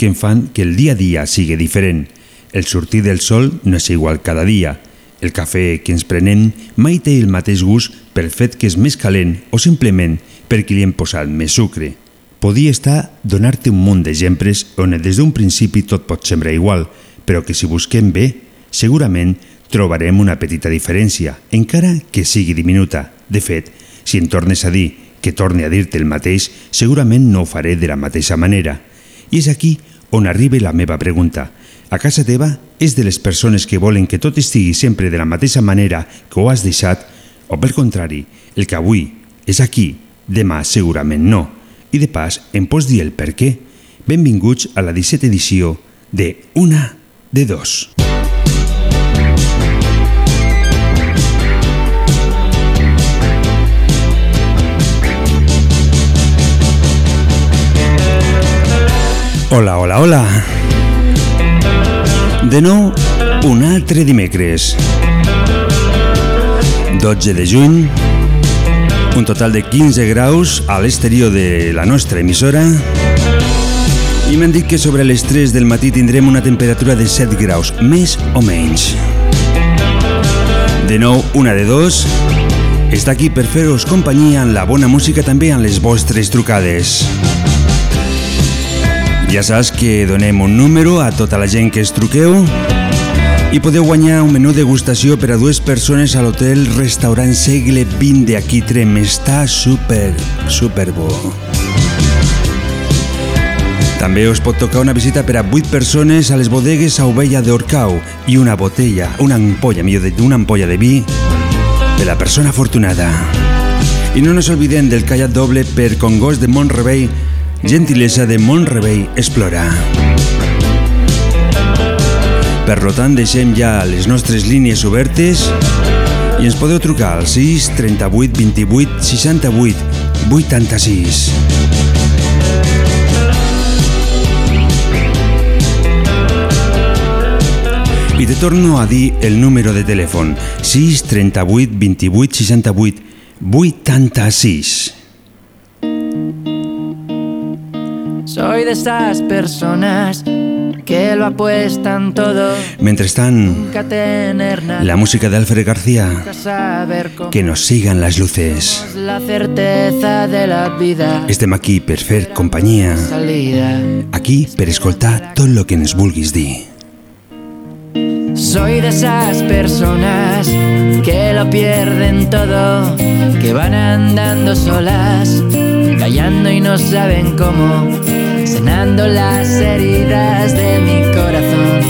que en fan que el dia a dia sigui diferent. El sortir del sol no és igual cada dia. El cafè que ens prenem mai té el mateix gust pel fet que és més calent o simplement perquè li hem posat més sucre. Podia estar donar-te un munt d'exemples on des d'un principi tot pot sembrar igual, però que si busquem bé, segurament trobarem una petita diferència, encara que sigui diminuta. De fet, si em tornes a dir que torne a dir-te el mateix, segurament no ho faré de la mateixa manera. I és aquí on arriba la meva pregunta. A casa teva és de les persones que volen que tot estigui sempre de la mateixa manera que ho has deixat, o pel contrari, el que avui és aquí, demà segurament no. I de pas, em pots dir el per què? Benvinguts a la 17 edició de Una de Dos. Hola, hola, hola. De nou, un altre dimecres. 12 de juny, un total de 15 graus a l'exterior de la nostra emissora i m'han dit que sobre les 3 del matí tindrem una temperatura de 7 graus, més o menys. De nou, una de dos, està aquí per fer-vos companyia en la bona música també en les vostres trucades. Ja saps que donem un número a tota la gent que es truqueu i podeu guanyar un menú degustació per a dues persones a l'hotel Restaurant Segle XX de Trem. Està super, super bo. També us pot tocar una visita per a 8 persones a les bodegues a Ovella d'Orcau i una botella, una ampolla, millor dit, una ampolla de vi de la persona afortunada. I no ens oblidem del callat doble per Congost de Montrebei gentilesa de Montrebei Explora. Per tant, deixem ja les nostres línies obertes i ens podeu trucar al 6 38 28 68 86. I te torno a dir el número de telèfon 6 38 28 68 86. Soy de esas personas que lo apuestan todo. Tener nada, la música de Alfred García, que nos sigan las luces. la certeza de la vida. Estem aquí per fer Salida. aquí per escoltar tot lo que ens vulguis dir. Soy de esas personas que lo pierden todo, que van andando solas, callando y no saben cómo, sanando las heridas de mi corazón,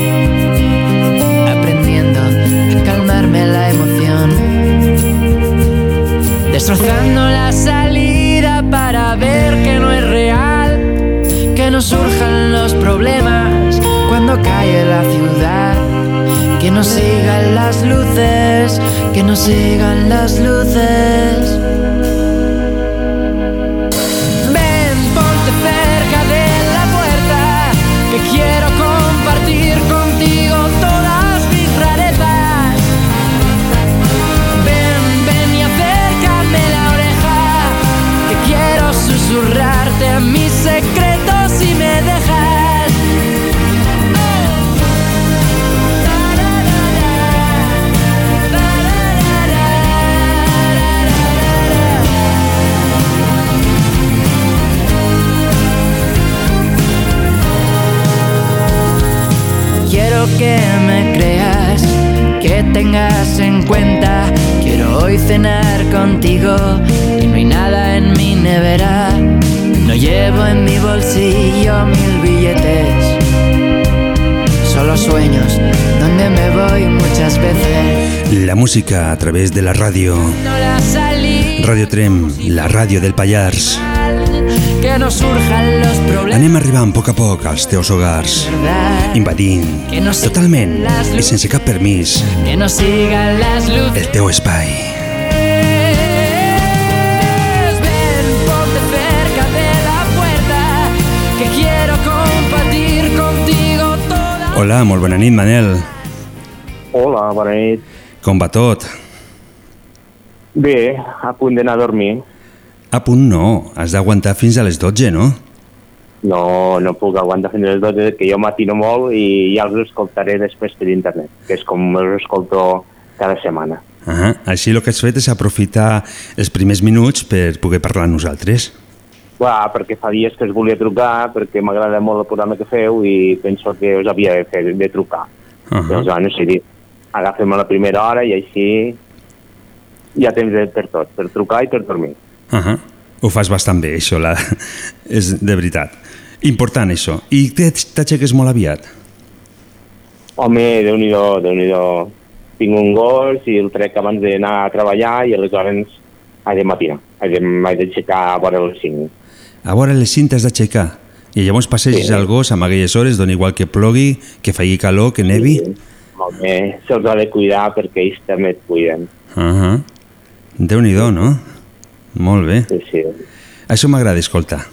aprendiendo a calmarme la emoción, destrozando la salida para ver que no es real, que no surjan los problemas cuando cae la ciudad. Que no sigan las luces, que no sigan las luces. Yeah. Quiero que me creas, que tengas en cuenta. Quiero hoy cenar contigo y no hay nada en mi nevera. No llevo en mi bolsillo mil billetes. Solo sueños donde me voy muchas veces. La música a través de la radio. No la Radio Trem, la radio del Pallars. Que no surjan los. Anem arribant a poc a poc als teus hogars, invadint totalment i sense cap permís Que no las luces. el teu espai. Ven, ponte cerca de la puerta, que quiero compartir contigo toda. Hola, molt bona nit, Manel. Hola, bona nit. Com va tot? Bé, a punt d'anar a dormir. A punt no, has d'aguantar fins a les 12, no? No, no puc aguantar fins a les 12, que jo matino molt i ja els escoltaré després per internet, que és com els escolto cada setmana. Ah, així el que has fet és aprofitar els primers minuts per poder parlar amb nosaltres. Clar, perquè fa dies que us volia trucar, perquè m'agrada molt el programa que feu i penso que us havia de, fer, de trucar. Uh Uh -huh. Llavors, bueno, sí, agafem a la primera hora i així ja temps de- per tot, per trucar i per dormir. Uh -huh. Ho fas bastant bé, això, la... és de veritat. Important, això. I t'aix- t'aixeques molt aviat? Home, déu-n'hi-do, déu nhi déu Tinc un gos i el trec abans d'anar a treballar i aleshores he de matinar. M'he d'aixecar a vora les 5. A veure les cintes d'aixecar. I llavors passeges Sí. el gos amb aquelles hores, dona igual que plogui, que faci calor, que nevi. Home, se'ls ha de cuidar perquè ells també et cuiden. Uh -huh. Déu-n'hi-do, no? Molt bé. Sí, sí. Això m'agrada escoltar.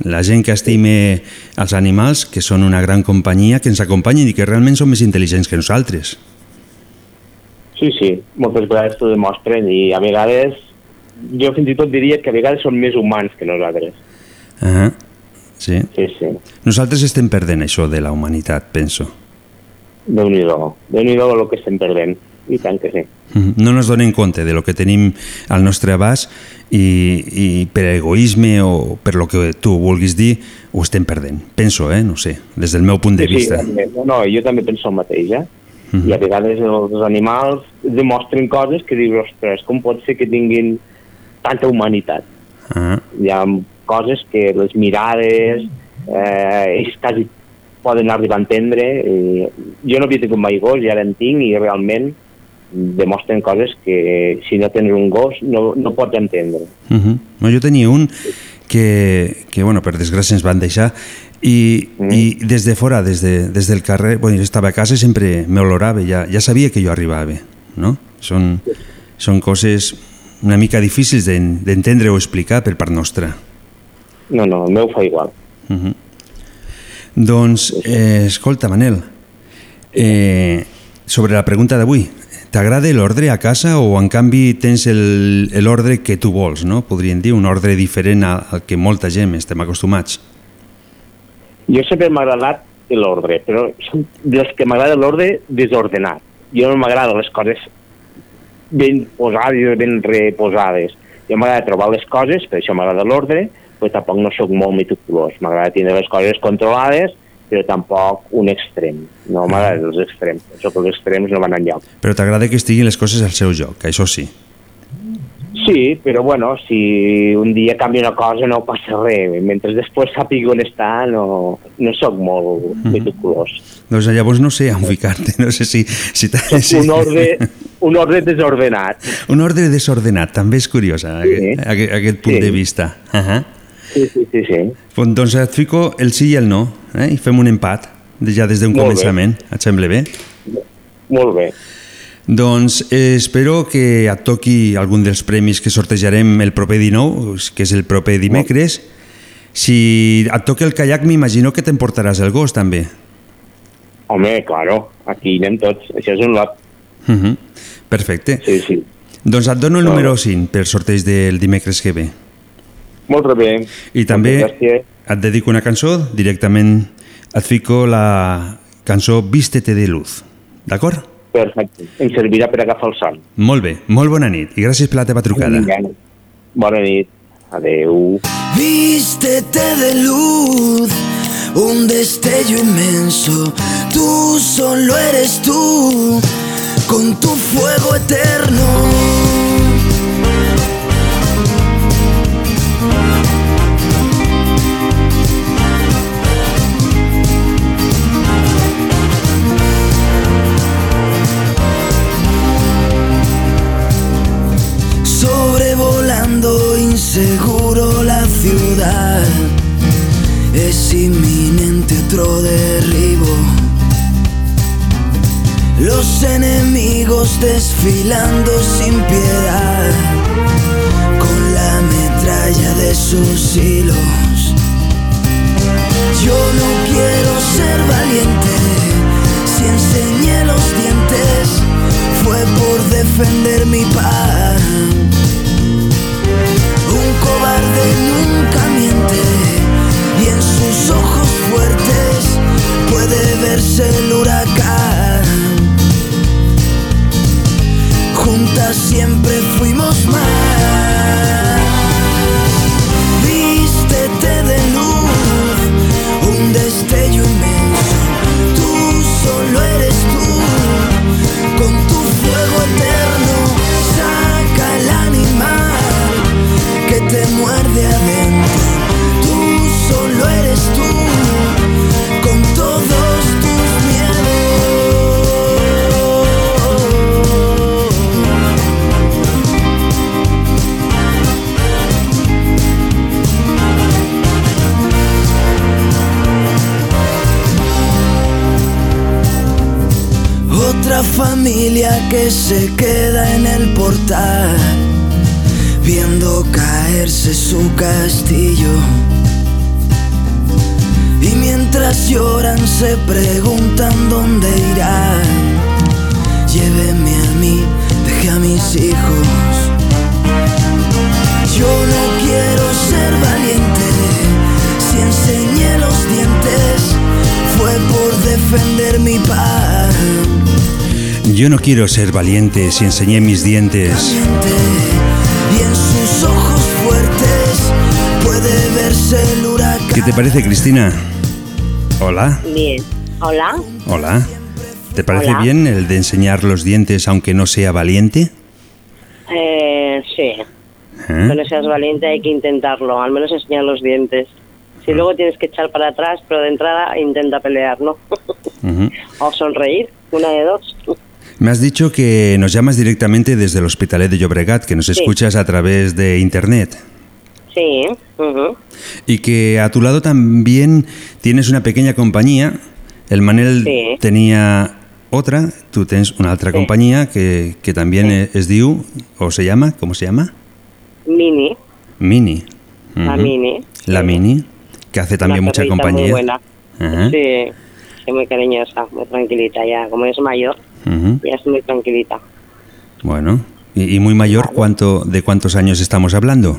La gent que estime els animals, que són una gran companyia, que ens acompanyen i que realment són més intel·ligents que nosaltres. Sí, sí, moltes vegades t'ho demostren i a vegades, jo fins i tot diria que a vegades són més humans que nosaltres. Uh -huh. Sí. Sí, sí. Nosaltres estem perdent això de la humanitat, penso. Déu-n'hi-do. Déu-n'hi-do el que estem perdent. I tant que sí. Mhm. No ens donem compte de lo que tenim al nostre abast i, i per egoisme o per lo que tu vulguis dir ho estem perdent. Penso, eh? No sé, des del meu punt de Sí, vista. sí, no, no, jo també penso el mateix, eh? Mhm. I a vegades els animals demostren coses que dius, ostres, com pot ser que tinguin tanta humanitat? Ah, Hi ha coses que les mirades, eh, ells quasi poden arribar a entendre. I jo no havia tingut mai gos, i ara en tinc, i realment demostren coses que si no tens un gos no, no pots entendre. uh -huh. no, jo tenia un que, que bueno, per desgràcia ens van deixar i, Mm. i des de fora, des, de, des del carrer, bueno, jo estava a casa i sempre m'olorava, ja, ja sabia que jo arribava, no? Són, són coses una mica difícils d'en- d'entendre o explicar per part nostra. No, no, el meu fa igual. Uh -huh. Doncs, eh, escolta, Manel, eh, sobre la pregunta d'avui, t'agrada l'ordre a casa o en canvi tens l'ordre que tu vols, no? Podríem dir un ordre diferent al, que molta gent estem acostumats. Jo sempre m'ha agradat l'ordre, però dels que m'agrada l'ordre desordenat. Jo no m'agrada les coses ben posades, ben reposades. Jo m'agrada trobar les coses, per això m'agrada l'ordre, però tampoc no sóc molt meticulós. M'agrada tenir les coses controlades, però tampoc un extrem. No m'agraden els extrems. Penso que els extrems no van enlloc. Però t'agrada que estiguin les coses al seu lloc, això sí. Sí, però bueno, si un dia canvia una cosa no passa res. Mentre després sàpiga on està, no, no sóc molt meticulós. Doncs llavors no sé on ficar-te, no sé si... si, si un ordre, un ordre desordenat. un ordre desordenat, també és curiós, Sí. aquest, aquest punt Sí. de vista. Uh -huh. Sí, sí, sí, sí. Doncs doncs et fico el sí i el no, eh? i fem un empat, ja des d'un Molt bé. començament. Et sembla bé? Molt bé. Doncs eh, espero que et toqui algun dels premis que sortejarem el proper 19, que és el proper dimecres. Si et toca el caiac, m'imagino que t'emportaràs el gos, també. Home, claro, aquí anem tots. Això és un lot. Uh -huh. Perfecte. Sí, sí. Doncs et dono el número bé. 5 per sorteig del dimecres que ve. Molt bé. I també et dedico una cançó, directament et fico la cançó Vístete de luz. D'acord? Perfecte. Em servirà per agafar el son. Molt bé, molt bona nit i gràcies per la teva trucada. Bona nit. Adeu. Vístete de luz, un destello inmenso. Tú solo eres tú, con tu fuego eterno. Inseguro la ciudad otro derribo. Los enemigos desfilando sin piedad, con la metralla de sus hilos. Yo no quiero ser valiente, si enseñé los dientes fue por defender mi paz. Cobarde nunca miente y en sus ojos fuertes puede verse el huracán. Juntas siempre fuimos familia que se queda en el portal, viendo caerse su castillo. Y mientras lloran se preguntan dónde irán. Llévenme a mí, deje a mis hijos. Yo no quiero ser valiente, si enseñé los dientes fue por defender mi paz. Yo no quiero ser valiente si enseñé mis dientes. Y en sus ojos fuertes puede verse el huracán. ¿Qué te parece, Cristina? Hola, Bien. Hola. hola. ¿Te parece Hola. bien el de enseñar los dientes aunque no sea valiente? Eh, sí. ¿Eh? Que no seas valiente, hay que intentarlo. Al menos enseñar los dientes. Si luego tienes que echar para atrás, pero de entrada intenta pelear, ¿no? O sonreír, una de dos. Me has dicho que nos llamas directamente desde el Hospitalet de Llobregat, que nos Sí. escuchas a través de internet. Sí. Y que a tu lado también tienes una pequeña compañía. El Manel Sí. tenía otra, tú tienes una otra Sí. compañía que, que también es- es DIU, o se llama, ¿cómo se llama? Mini. Mini. La. Mini. La. Mini, que hace también Una mucha compañía. Muy buena. Ajá. Sí. Sí, muy cariñosa, muy tranquilita ya. Como es mayor, Ujú. ya es muy tranquilita. Bueno, y, y muy mayor, ¿cuánto, ¿de cuántos años estamos hablando?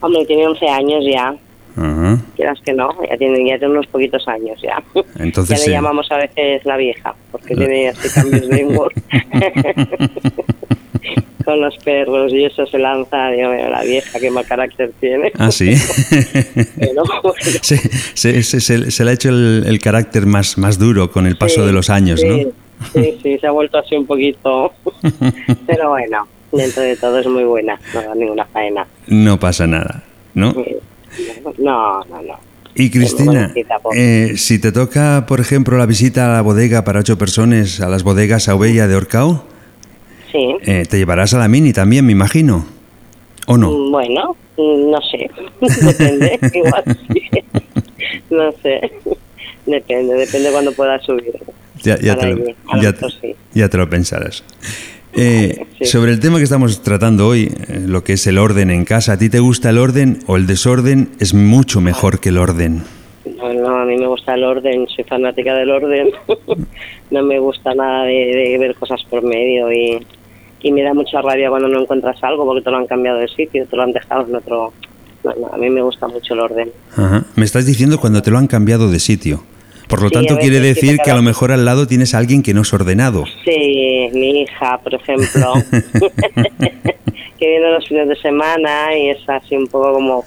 Hombre, tiene 11 años ya. Ajá. Quieras que no, ya tiene, ya tiene unos poquitos años ya. Entonces, ya le llamamos a veces la vieja, porque La- tiene así cambios de humor. Con los perros y eso se lanza, digo, "Mira, la vieja, qué mal carácter tiene. Ah, sí. Pero, bueno, se, se- se- se- se le ha hecho el, el carácter más, más duro con el paso sí, de los años, sí, ¿no? Sí, sí, se ha vuelto así un poquito. Pero bueno, dentro de todo es muy buena, no da ninguna faena. No pasa nada, ¿no? No, no, no. Y Cristina, eh, si te toca, por ejemplo, la visita a la bodega para ocho personas, a las bodegas Aubella de Orcao, Sí. eh, te llevarás a la Mini también, me imagino. ¿O no? Mm, Bueno, mm, no sé, depende, igual sí. No sé, depende, depende cuando pueda subir. Ya, ya te, lo, ya, ya te lo pensarás. Eh, Sí. Sobre el tema que estamos tratando hoy, eh, lo que es el orden en casa, ¿a ti te gusta el orden o el desorden es mucho mejor que el orden? No, no, a mí me gusta el orden, soy fanática del orden. no me gusta nada de, de ver cosas por medio y, y me da mucha rabia cuando no encuentras algo porque te lo han cambiado de sitio, te lo han dejado en otro... No, no, a mí me gusta mucho el orden. Ajá. Me estás diciendo cuando te lo han cambiado de sitio. Por lo Sí, tanto, quiere decir que a lo mejor al lado tienes a alguien que no es ordenado. Sí, mi hija, por ejemplo, que viene los fines de semana y es así un poco como,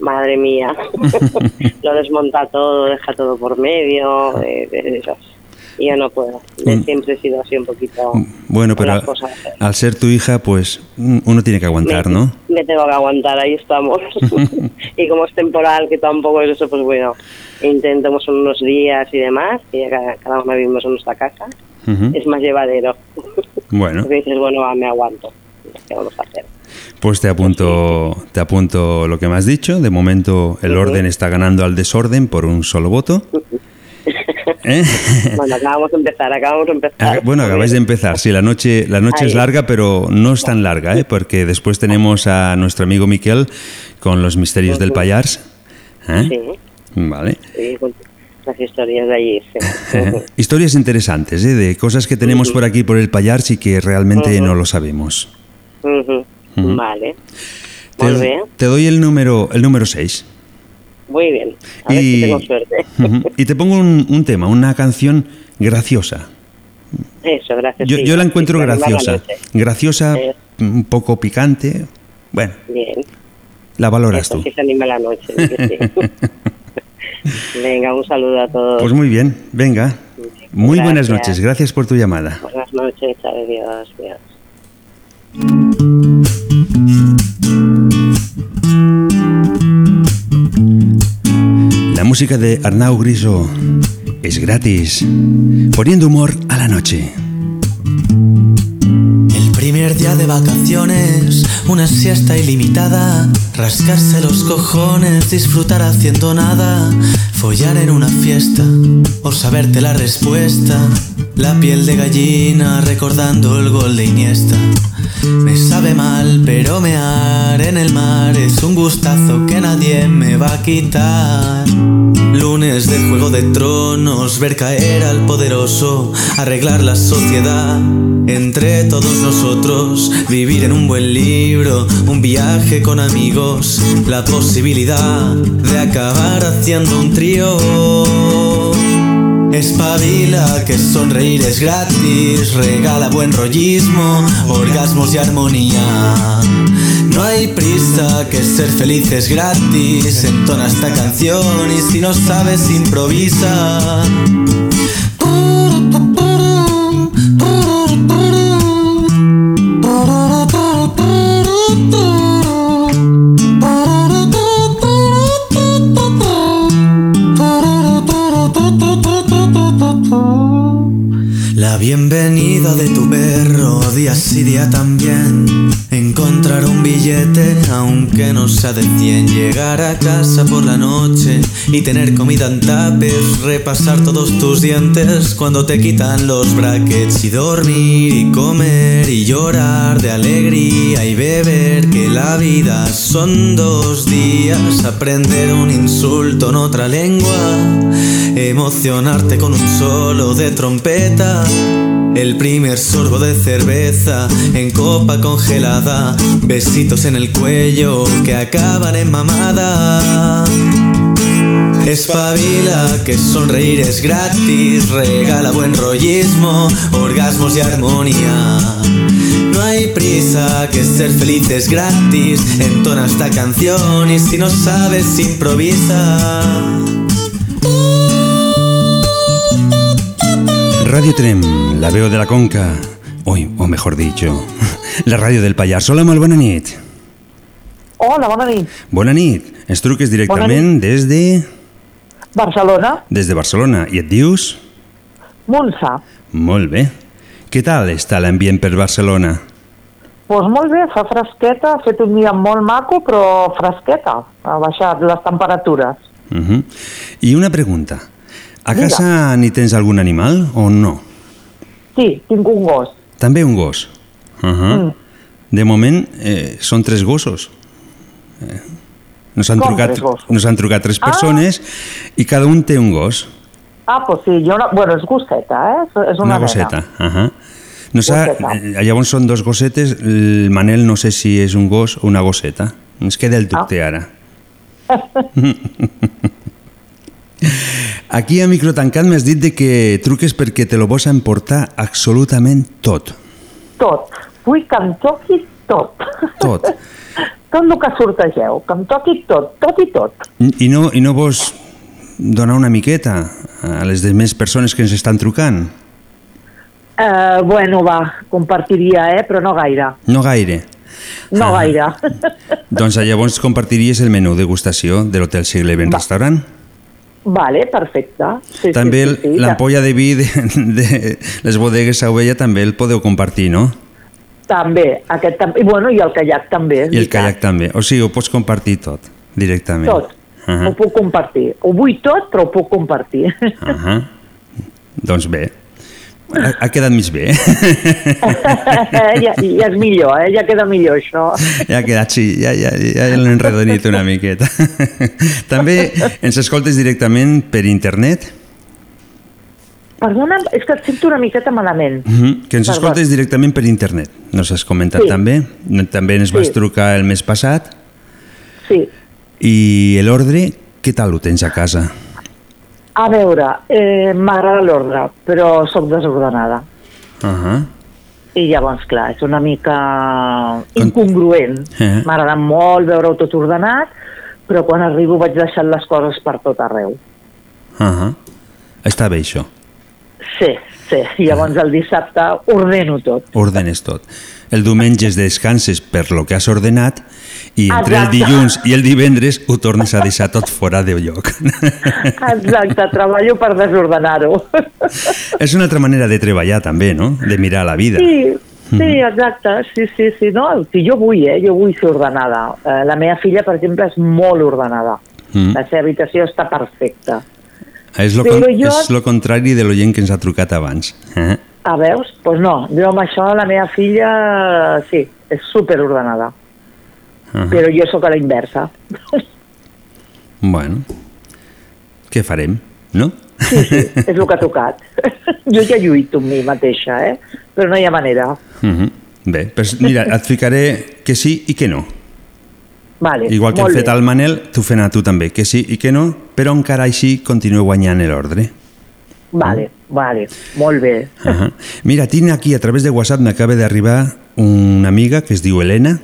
madre mía, lo desmonta todo, deja todo por medio, de esas. Y yo no puedo, Yo siempre he sido así un poquito... Bueno, pero al ser tu hija, pues uno tiene que aguantar, me, ¿no? me tengo que aguantar, ahí estamos. y como es temporal, que tampoco es eso, pues bueno, intentamos unos días y demás, que ya cada, cada uno vivimos en nuestra casa, es más llevadero. Bueno, Porque dices, bueno, va, me aguanto. ¿Qué vamos a hacer? pues te apunto, te apunto lo que me has dicho. De momento el orden está ganando al desorden por un solo voto. ¿Eh? Bueno, acabamos de empezar, acabamos de Ah, empezar. Bueno, acabáis de empezar. Sí, la noche, la noche es larga, pero no es tan larga, ¿eh? porque después tenemos a nuestro amigo Miquel con los misterios del Payars. ¿eh? Sí, Vale. sí, con las historias de allí, sí. Historias interesantes, ¿eh? de cosas que tenemos por aquí, por el Payars y que realmente no lo sabemos. Vale. Te, Muy bien, te doy el número el número 6. Muy bien. A ver si tengo suerte. y te pongo un, un tema, una canción graciosa. Eso, gracias. Yo, sí, yo la sí, encuentro la graciosa. Graciosa, Eh. un poco picante. Bueno, Bien. la valoras Eso tú. sí se anima la noche. sí sí. Venga, un saludo a todos. Pues muy bien, venga. Muy buenas Gracias. noches, gracias por tu llamada. Buenas noches, adiós. adiós. Música de Arnau Griso es gratis, poniendo humor a la noche. El primer día de vacaciones, una siesta ilimitada, rascarse los cojones, disfrutar haciendo nada, follar en una fiesta o saberte la respuesta, la piel de gallina recordando el gol de Iniesta. Me sabe mal, pero mear en el mar es un gustazo que nadie me va a quitar. Lunes de Juego de Tronos, ver caer al poderoso, arreglar la sociedad entre todos nosotros, vivir en un buen libro, un viaje con amigos, la posibilidad de acabar haciendo un trío. Espabila que sonreír es gratis, regala buen rollismo, orgasmos y armonía. No hay prisa, que ser feliz es gratis, entona esta canción y si no sabes improvisa. También. Encontrar un billete, aunque no sea de 100. Llegar a casa por la noche y tener comida en tapes. Repasar todos tus dientes cuando te quitan los brackets. Y dormir y comer y llorar de alegría y beber. Que la vida son dos días. Aprender un insulto en otra lengua. Emocionarte con un solo de trompeta. El primer sorbo de cerveza en copa congelada. Besitos en el cuello que acaban en mamada. Espabila que sonreír es gratis, regala buen rollismo, orgasmos y armonía. No hay prisa, que ser feliz es gratis, entona esta canción y si no sabes improvisa. Radio Trem, la veo de la Conca. Hoy, o mejor dicho, la ràdio del Pallars. Hola, molt bona nit. Hola, bona nit. Bona nit. Ens truques directament des de... Barcelona, des de Barcelona. I et dius? Monsa. Molt bé. Què tal està l'ambient per Barcelona? Doncs pues molt bé, fa fresqueta, ha fet un dia molt maco, però fresqueta. Ha baixat les temperatures. Uh -huh. I una pregunta. A Digue. casa n'hi tens algun animal o no? Sí, tinc un gos. També un gos. Uh -huh. Mm. De moment eh, són tres gossos. Eh, nos han, Com trucat, nos han trucat tres Ah. persones i cada un té un gos. Ah, doncs sí, jo no... Bueno, és gosseta, eh? És- una, Una gosseta. Uh -huh. no Gosseta. eh, llavors són dos gossetes. El Manel no sé si és un gos o una gosseta. Ens queda el Ah. dubte ara. Aquí a micro tancat m'has dit de que truques perquè te lo vols emportar absolutament tot. Tot. Vull que em toqui tot. Tot. tot el que sortegeu, que em toqui tot, tot i tot. I no, I no vols donar una miqueta a les demés persones que ens estan trucant? Eh, bueno, va, compartiria, eh? Però no gaire. No gaire. No Ah. gaire. Doncs llavors compartiries el menú degustació de l'Hotel Segle Ben Va. Vale, perfecte. Sí, també sí, sí, sí, l'ampolla de vi de, de les bodegues Sauvella també el podeu compartir, no? També, aquest. I bueno, i el caiac també. I el caiac també. O sigui, ho pots compartir tot, directament. Tot. Uh Ho puc compartir. Ho vull tot, però ho puc compartir. -huh. Doncs bé, ha, ha quedat mig bé. ja, ja és millor, eh? ja queda millor això. Ja ha quedat, sí, ja, ja, ja l'he enredonit una miqueta. També ens escoltes directament per internet? Perdona, és que et sento una miqueta malament. Mm -hmm. Que ens Perdó. escoltes directament per internet. Nos has comentat Sí. també. També ens vas Sí. trucar el mes passat. Sí. I l'ordre, què tal ho tens a casa? A veure, eh, m'agrada l'ordre, però sóc desordenada. Uh -huh. I llavors, clar, és una mica incongruent. Eh. M'agrada molt veure-ho tot ordenat, però quan arribo vaig deixant les coses per tot arreu. Uh -huh. Està bé això. Sí, sí. I llavors el dissabte ordeno tot. Ordenes tot. El diumenge es descanses per lo que has ordenat i entre el Exacte. dilluns i el divendres ho tornes a deixar tot fora de lloc. Exacte, treballo per desordenar-ho. És una altra manera de treballar també, no? De mirar la vida. Sí, sí, exacte, sí, sí, sí, no, sí, jo vull, eh, jo vull ser ordenada. Eh, la meva filla, per exemple, és molt ordenada. Mm. La seva habitació està perfecta. És lo, con jo- és lo contrari de l'oient que ens ha trucat abans. Eh? Ah, veus? Doncs pues no, jo amb això la meva filla, sí, és superordenada. Uh -huh. Però jo sóc a la inversa. Bueno, què farem, no? Sí, sí, és el que ha tocat. Jo ja lluito amb mi mateixa, eh? Però no hi ha manera. Uh -huh. Bé, pues mira, et ficaré que sí i que no. Vale, Igual que hem fet al Manel, t'ho fem a tu també, que sí i que no, però encara així continuo guanyant l'ordre. Vale, vale, molt bé. Uh -huh. Mira, tinc aquí a través de WhatsApp m'acaba d'arribar una amiga que es diu Helena,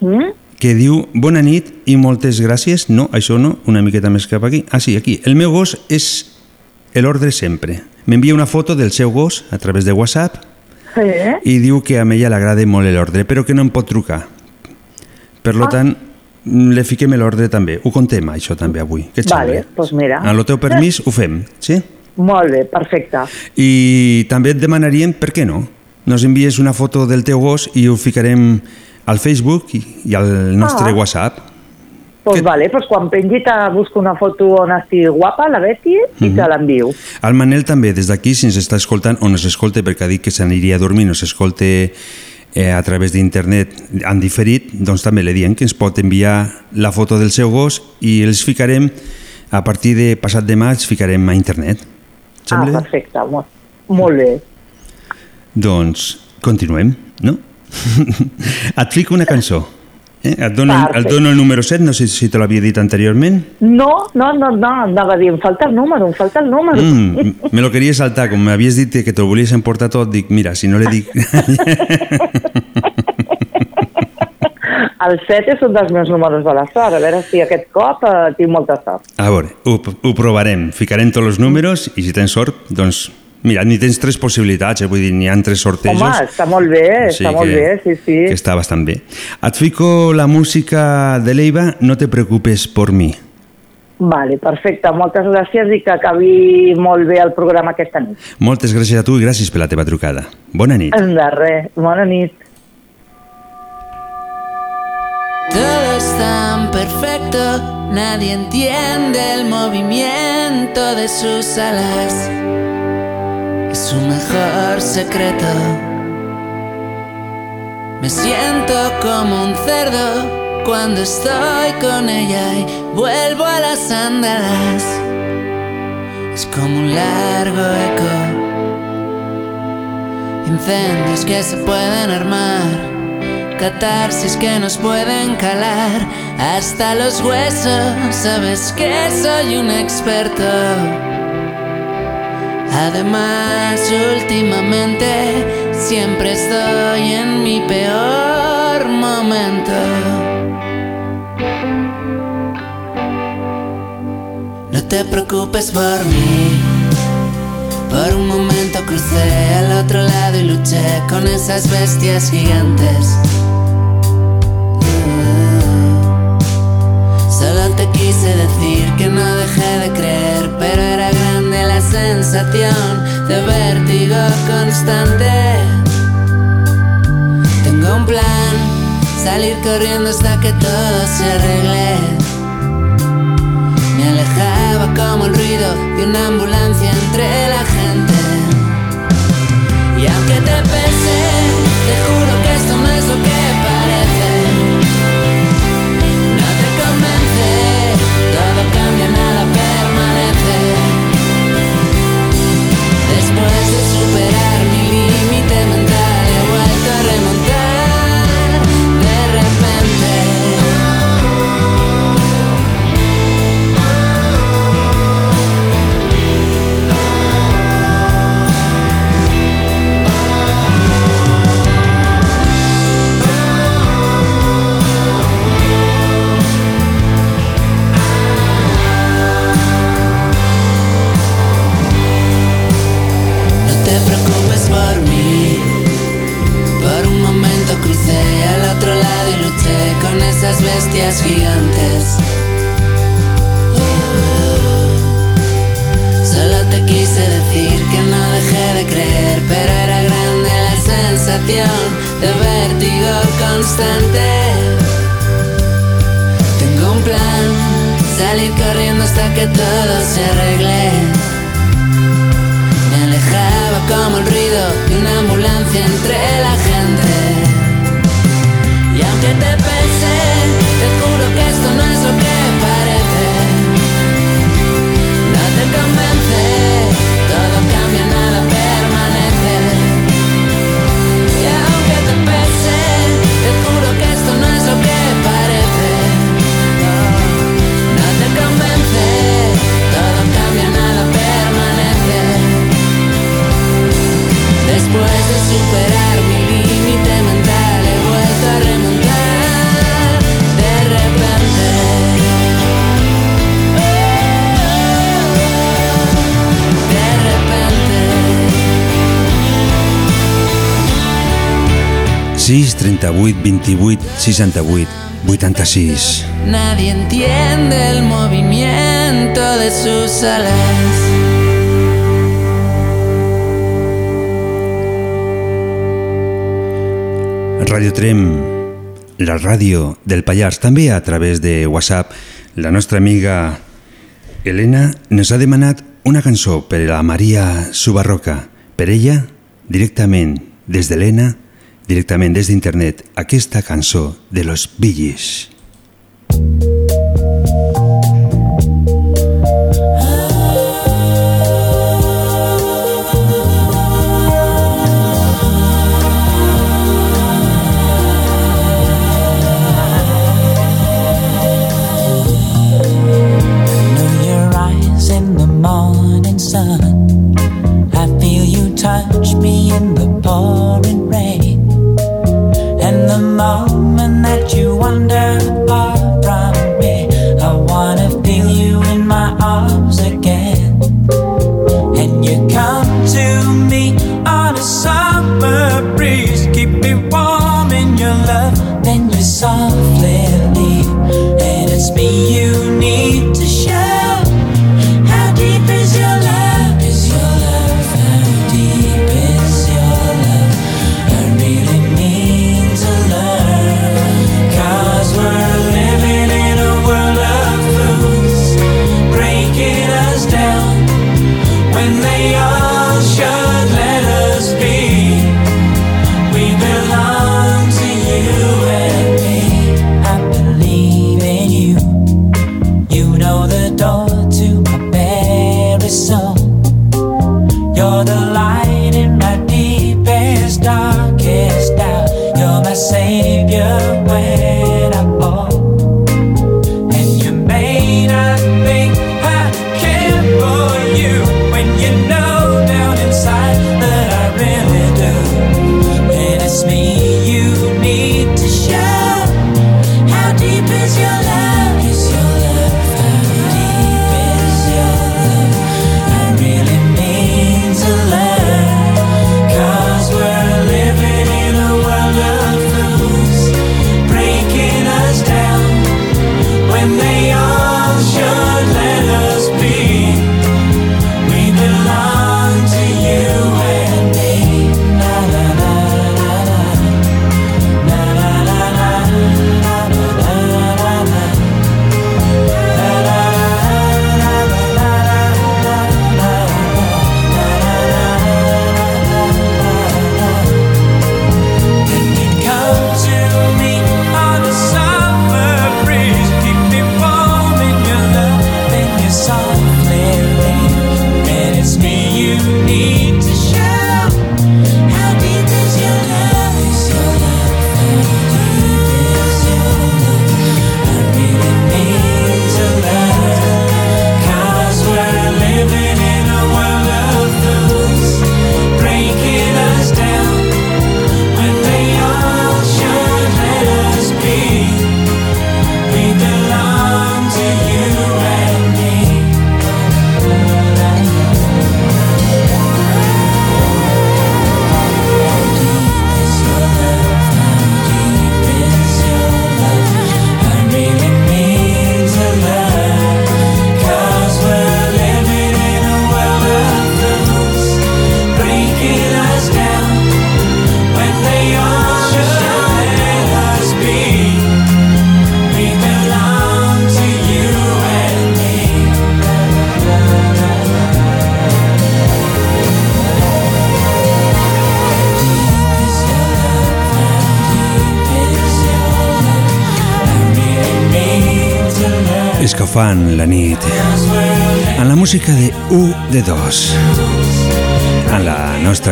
Mm? que diu Bona nit i moltes gràcies. No, això no, una miqueta més cap aquí. Ah, sí, aquí. El meu gos és l'ordre sempre. M'envia una foto del seu gos a través de WhatsApp Eh? i diu que a ella l'agrada molt l'ordre, però que no em pot trucar. Per lo Ah. tant, le fiquem l'ordre també. Ho contem, això també, avui. Què et Vale, sembla? doncs mira. Amb el teu permís ho fem, sí? Molt bé, perfecte. I també et demanaríem, per què no? Nos envies una foto del teu gos i ho ficarem al Facebook i, i al nostre Ah. WhatsApp. Doncs Que- vale, doncs quan pengi te busco una foto on estigui guapa, la Betty, i Mhm. te l'envio. El Manel també, des d'aquí, si ens està escoltant, o nos escolta, perquè ha dit que s'aniria a dormir, nos escolta eh, a través d'internet en diferit, doncs també li diem que ens pot enviar la foto del seu gos i els ficarem, a partir de passat demà, els ficarem a internet. Ah, Sembla? perfecte, molt, molt bé. Doncs continuem, no? Et fico una cançó. Eh? Et, dono, et dono el número 7, no sé si te l'havia dit anteriorment. No, no, no, no, anava a dir, em falta el número, em falta el número. Mm, me lo queria saltar, com m'havies dit que te lo volies emportar tot, dic, mira, si no le dic... El 7 és un dels meus números de la sort, a veure si aquest cop eh, tinc molta sort. A veure, ho, ho provarem. Ficarem tots els números i si tens sort, doncs... Mira, ni tens tres possibilitats, eh? vull dir, n'hi ha tres sortejos. Home, està molt bé, està molt bé, sí, sí. Que està bastant bé. Et fico la música de l'Eiva, No te preocupes por mi. Vale, perfecte, moltes gràcies i que acabi molt bé el programa aquesta nit. Moltes gràcies a tu i gràcies per la teva trucada. Bona nit. De res, bona nit. Todo es tan perfecto, nadie entiende el movimiento de sus alas. Su mejor secreto. Me siento como un cerdo cuando estoy con ella y vuelvo a las andadas. Es como un largo eco. Incendios que se pueden armar. Catarsis que nos pueden calar hasta los huesos. Sabes que soy un experto. Además, últimamente siempre estoy en mi peor momento. No te preocupes por mí. Por un momento crucé al otro lado y luché con esas bestias gigantes. Solo te quise decir que no dejé de creer, pero era sensación de vértigo constante. Tengo un plan, salir corriendo hasta que todo se arregle. Me alejaba como el ruido de una ambulancia entre la gente. Y aunque te pese, te juro que con esas bestias gigantes. Oh. Solo te quise decir que no dejé de creer, pero era grande la sensación de vértigo constante. Tengo un plan, salir corriendo hasta que todo se arregle. 38 28 68 86 Nadie entiende el movimiento de sus alas. Radio Trem, la ràdio del Pallars, també a través de WhatsApp. La nostra amiga Helena nos ha demanat una cançó per a la Maria Subarroca. Per ella, directament des d'Helena, directament des d'internet aquesta cançó de los Billys. touch me in the pouring rain and the moment that you wander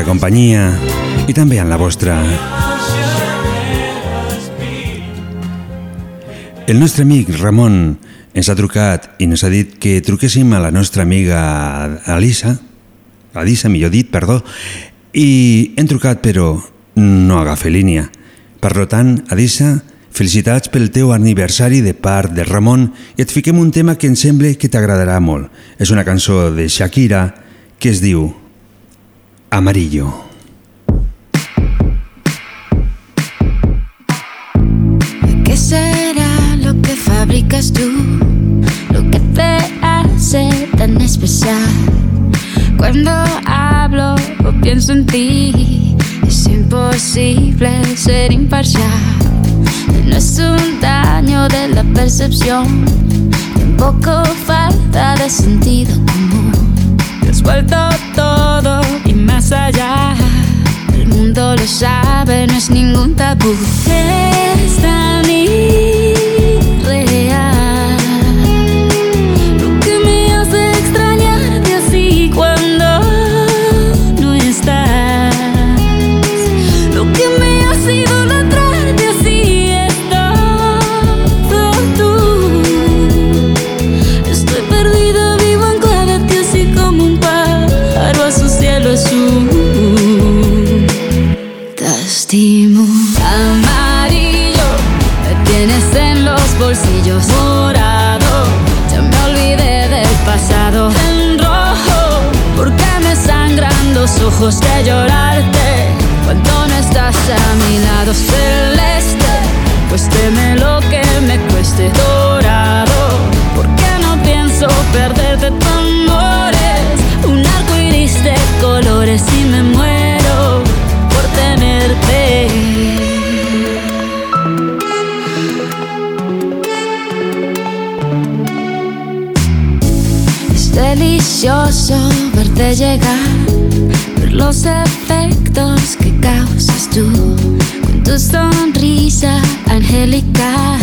la nostra companyia i també en la vostra. El nostre amic Ramon ens ha trucat i ens ha dit que truquéssim a la nostra amiga Alisa, Alisa, millor dit, perdó, i hem trucat però no agafa línia. Per tant, Alisa, felicitats pel teu aniversari de part de Ramon i et fiquem un tema que em sembla que t'agradarà molt. És una cançó de Shakira que es diu Amarillo. ¿Qué será lo que fabricas tú? Lo que te hace tan especial. Cuando hablo o pienso en ti, es imposible ser imparcial. No es un daño de la percepción, tampoco falta de sentido común. Te has vuelto todo y más allá. El mundo lo sabe, no es ningún tabú. Es tan irreal. Ojos de llorarte cuando no estás a mi lado celeste. Pues teme lo que me cueste dorado, porque no pienso perderte tu amores. Un arco iris de colores y me muero por tenerte. Es delicioso verte llegar, los efectos que causas tú con tu sonrisa angelical.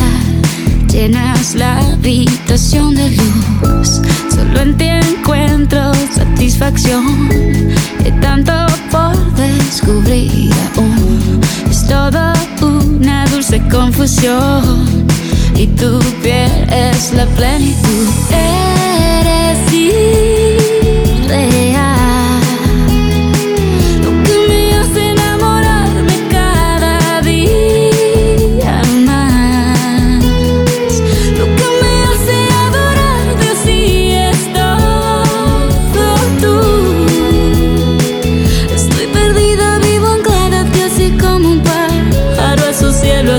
Llenas la habitación de luz, solo en ti encuentro satisfacción. Hay tanto por descubrir aún, es todo una dulce confusión. Y tu piel es la plenitud, eres irreal.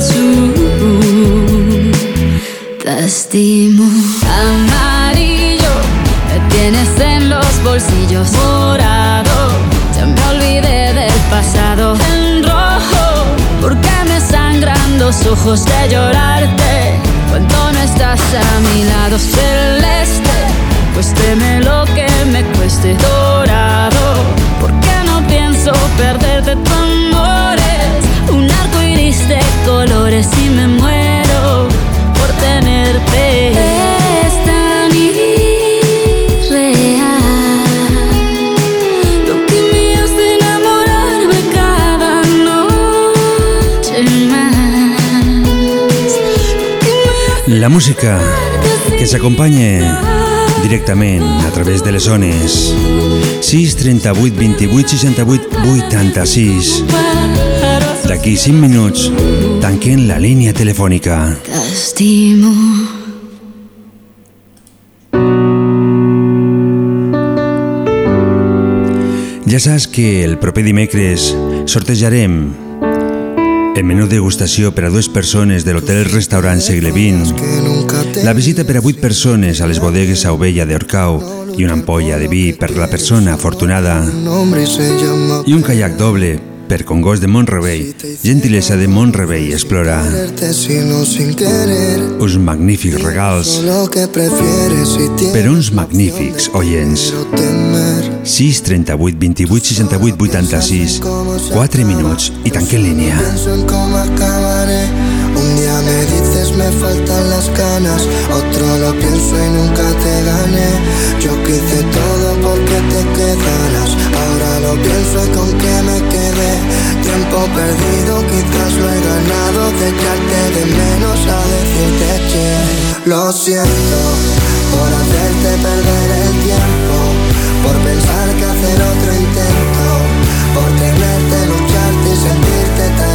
Azul. Te estimo amarillo, me tienes en los bolsillos morado. Ya me olvidé del pasado en rojo, porque me sangran los ojos de llorarte cuando no estás a mi lado celeste. Pues teme lo que me cueste dorado, porque no pienso perderte tenerte. Es tan irreal. Lo que me hace enamorarme cada noche más. La música que s'acompanya directament a través de les zones 6 38 28 68 86 D'aquí 5 minuts tanquen la línia telefònica. Te estimo. Ja saps que el proper dimecres sortejarem el menú degustació per a dues persones de l'hotel-restaurant Segle XX, la visita per a vuit persones a les bodegues a Ovella de Orcau i una ampolla de vi per la persona afortunada i un caiac doble per Congost de Montrebei, gentilesa de Montrebei Explora. Uns magnífics regals per uns magnífics oients. 6 38 28 68 86 4 minuts i tanquem línia. Pienso en cómo acabaré me dices me faltan las ganas, otro lo pienso y nunca te gané. Yo quise todo porque te quedaras, ahora lo pienso y con qué me quedé. Tiempo perdido, quizás lo he ganado, de echarte de menos a decirte que lo siento por hacerte perder el tiempo, por pensar que hacer otro intento, por tenerte, lucharte y sentirte tarea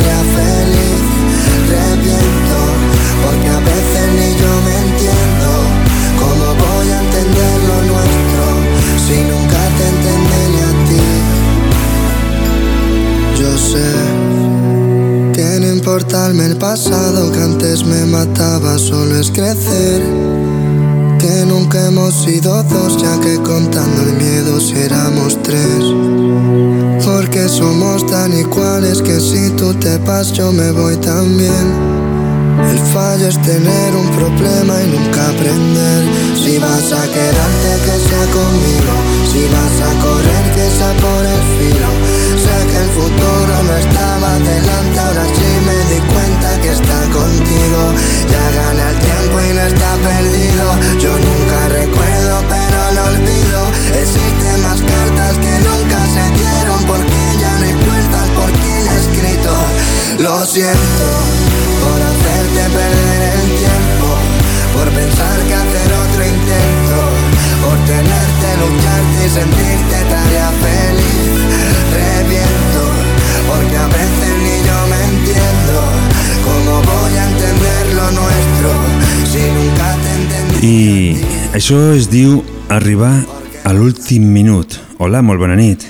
que no importarme el pasado que antes me mataba, solo es crecer. Que nunca hemos sido dos, ya que contando el miedo si éramos tres. Porque somos tan iguales que si tú te vas yo me voy también. El fallo es tener un problema y nunca aprender. Si vas a quedarte que sea conmigo, si vas a correr que sea por el filo. Siento por hacerte perder el tiempo, por pensar que hacer otro intento, por tenerte, lucharte y sentirte tarea feliz. Reviento, porque a veces ni yo me entiendo. ¿Cómo voy a entender lo nuestro si nunca te entendí? I això es diu arribar a l'últim minut. Hola, molt bona nit.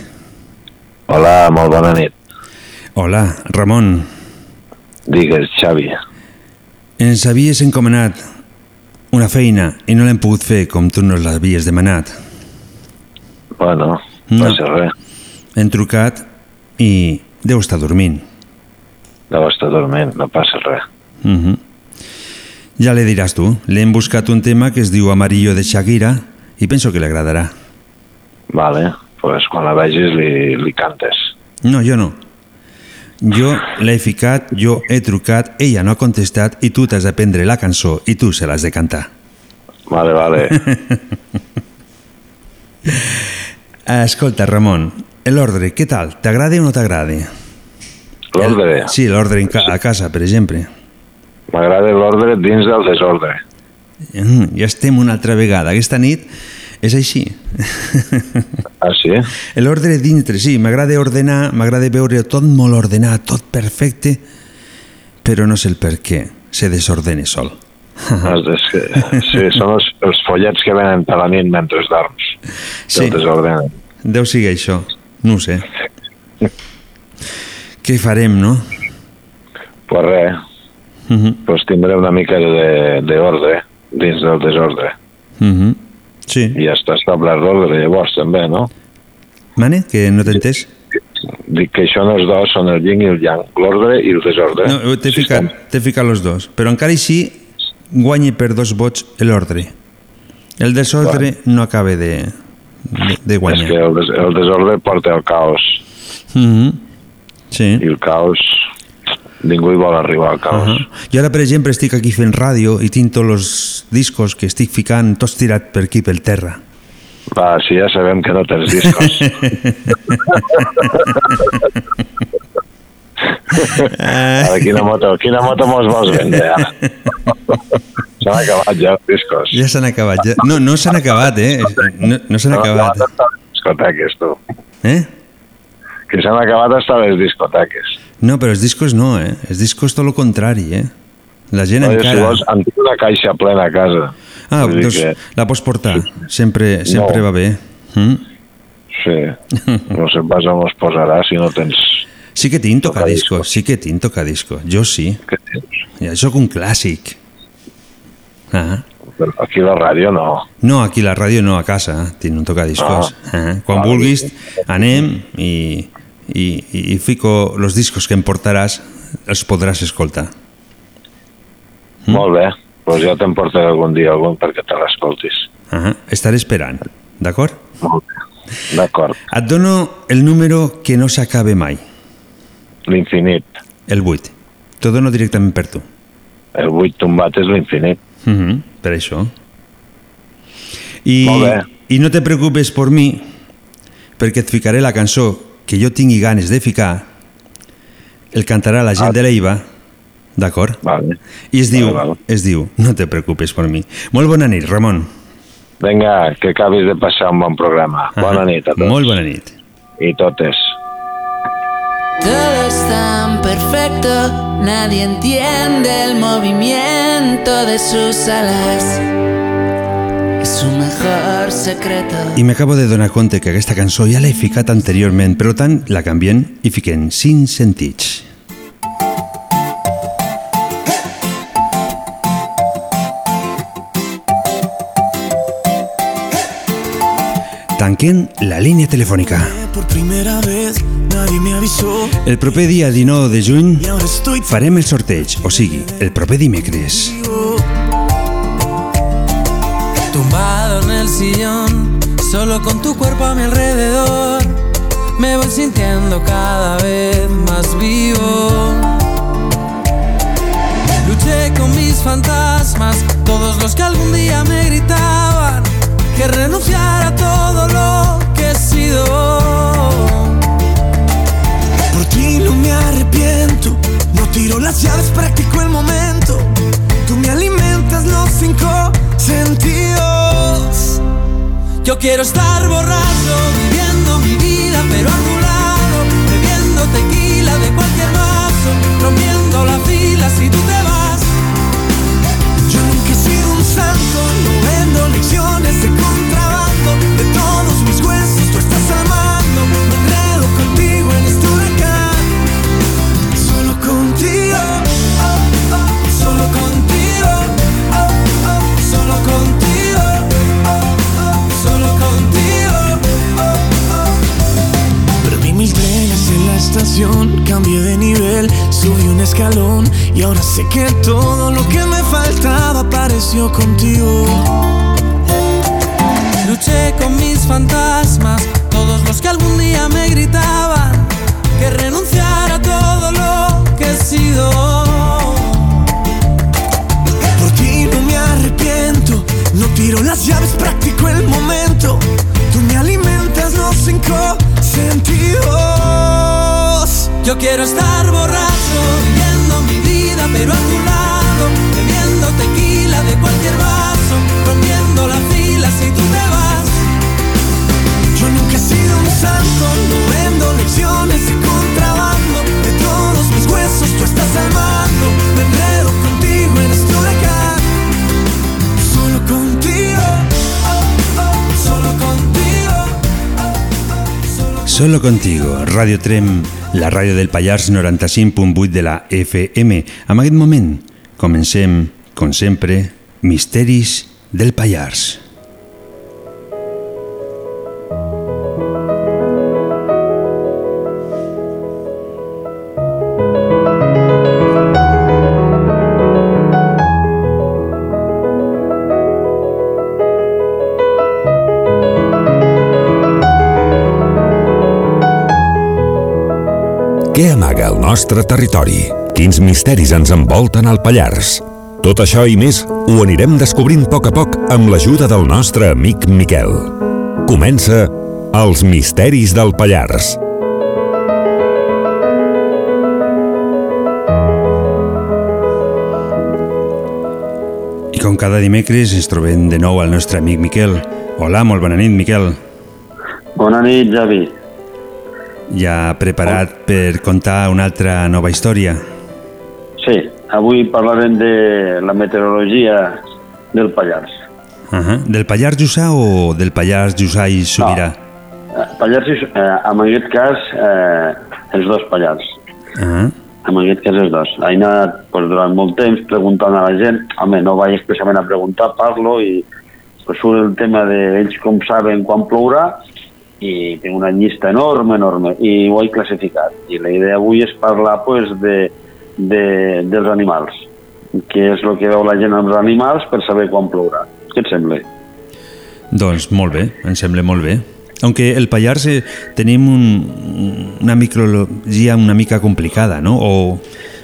Hola, molt bona nit. Hola, Ramon. Digues, Xavi. Ens havies encomanat una feina i no l'hem pogut fer com tu nos l'havies demanat. Bueno, no, passa res. Hem trucat i deu estar dormint. Deu estar dormint, no passa res. Uh -huh. Ja le diràs tu. Le hem buscat un tema que es diu Amarillo de Shakira i penso que li agradarà. Vale, pues quan la vegis li, li cantes. No, jo no. Jo l'he ficat, jo he trucat, ella no ha contestat i tu t'has de prendre la cançó i tu se l'has de cantar. Vale, vale. Escolta, Ramon, l'ordre, què tal? T'agrada o no t'agrada? L'ordre. Sí, l'ordre ca a casa, per exemple. M'agrada l'ordre dins del desordre. Mm, ja estem una altra vegada. Aquesta nit és així. Ah, sí? L'ordre dintre, sí, m'agrada ordenar, m'agrada veure tot molt ordenat, tot perfecte, però no sé el per què se desordena sol. Els. Sí, són els, els follets que venen per la nit mentre dorms. Sí. El desordenen. Deu ser això, no sé. Què farem, no? Pues res, Uh -huh. pues tindré una mica de- d'ordre dins del desordre. Uh -huh. Sí. I està establert l'ordre llavors també, no? Mane, que no t'he entès? Dic que això no els dos són el yin i el yang, l'ordre i el desordre. No, t'he ficat, ficat los dos. Però encara així guanyi per dos vots l'ordre. El desordre no acaba de, de, de És guanyar. que el, des el desordre porta al caos Uh -huh. Sí. i el caos ningú hi vol arribar al caos. Uh -huh. Jo ara, per exemple, estic aquí fent ràdio i tinc tots els discos que estic ficant tots tirats per aquí, pel terra. Va, si ja sabem que no tens discos. Ara, quina moto, quina moto mos vols vendre, ara? S'han acabat ja els discos. Ja s'han acabat. Ja... No, no s'han acabat, eh? No, no s'han acabat. Discoteques, tu. Eh? Que s'han acabat hasta les discoteques. No, però els discos no, eh? Els discos tot el contrari, eh? La gent si encara... vols, en tinc una caixa plena a casa. Ah, Vull doncs que- la pots portar. Sempre, sempre No. va bé. Mm? Sí, no sé pas on es posarà si no tens... Sí que tinc tocadiscos, sí que tinc tocadiscos. Jo sí. Ja sóc un clàssic. Ah. Però aquí la ràdio no. No, aquí la ràdio no, a casa. Tinc un tocadiscos. Ah. Quan Vale. vulguis, anem i, i, i fico los discos que em portaràs, els podràs escoltar. Mm. Molt bé, doncs ja te'n portaré algun dia algun perquè te l'escoltis. Ah. Estaré esperant, d'acord? Molt bé, d'acord. Et dono el número que no s'acabe mai. L'infinit. El 8. T'ho dono directament per tu. el buit tombat és l'infinit. Uh -huh, per això. I, Molt bé. I no te preocupes per mi, perquè et ficaré la cançó que jo tingui ganes de ficar, el cantarà la gent Ah. de l'Eiva, d'acord? Vale. I es diu, Vale, vale. es diu, no te preocupes per mi. Molt bona nit, Ramon. Vinga, que acabis de passar un bon programa. Bona nit a tots. Molt bona nit. I totes. Todo es tan perfecto, nadie entiende el movimiento de sus alas. Su mejor secreto. I m'acabo de donar compte que aquesta cançó ja l'he ficat anteriorment, però tant la canviem i fiquem cinc sentits. Tanquen la línia telefònica. Por primera vez nadie me avisó El proper dia 19 de juny farem el sorteig, o sigui, el proper dimecres. Tumbado en el sillón, solo con tu cuerpo a mi alrededor, me voy sintiendo cada vez más vivo. Luché con mis fantasmas, todos los que algún día me gritaban que renunciara a todo lo que he sido. por ti no me arrepiento no tiro las llaves practico el momento tú me alimentas los cinco sentidos Yo quiero estar borracho, viviendo mi vida, pero a tu lado, bebiendo tequila de cualquier vaso, rompiendo la fila si tú te vas. Escalón y ahora sé que todo lo que me faltaba apareció contigo. Luché con mis fantasmas, todos los que algún día me gritaban que renunciara a todo lo que he sido. Por ti no me arrepiento, no tiro las llaves, practico el momento. Tú me alimentas los cinco sentidos. Yo quiero estar borracho, pero a tu lado, bebiendo tequila de cualquier vaso, rompiendo la fila si tú te vas. Yo nunca he sido un santo, no vendo lecciones de contrabando. De todos mis huesos tú estás al Solo contigo, Radio Trem, la ràdio del Pallars 95.8 de la FM. En aquest moment comencem, com sempre, Misteris del Pallars. Què amaga el nostre territori? Quins misteris ens envolten al Pallars? Tot això i més ho anirem descobrint a poc a poc amb l'ajuda del nostre amic Miquel. Comença Els misteris del Pallars. I com cada dimecres ens trobem de nou al nostre amic Miquel. Hola, molt bona nit, Miquel. Bona nit, Javi. Ja preparat per contar una altra nova història? Sí, avui parlarem de la meteorologia del Pallars. Uh -huh. Del Pallars Jussà o del Pallars Jussà i Sobirà? Eh, Pallars, eh, en aquest cas, eh, els dos Pallars. Uh -huh. En aquest cas, els dos. He anat pues, durant molt temps preguntant a la gent. Home, no vaig expressament a preguntar, parlo i pues, surt el tema de ells com saben quan plourà i tinc una llista enorme, enorme, i ho he classificat. I la idea avui és parlar pues, de, de, dels animals, què és el que veu la gent amb els animals per saber quan plourà. Què et sembla? Doncs molt bé, em sembla molt bé. Aunque el Pallars eh, tenim un, una micrologia una mica complicada, no? O,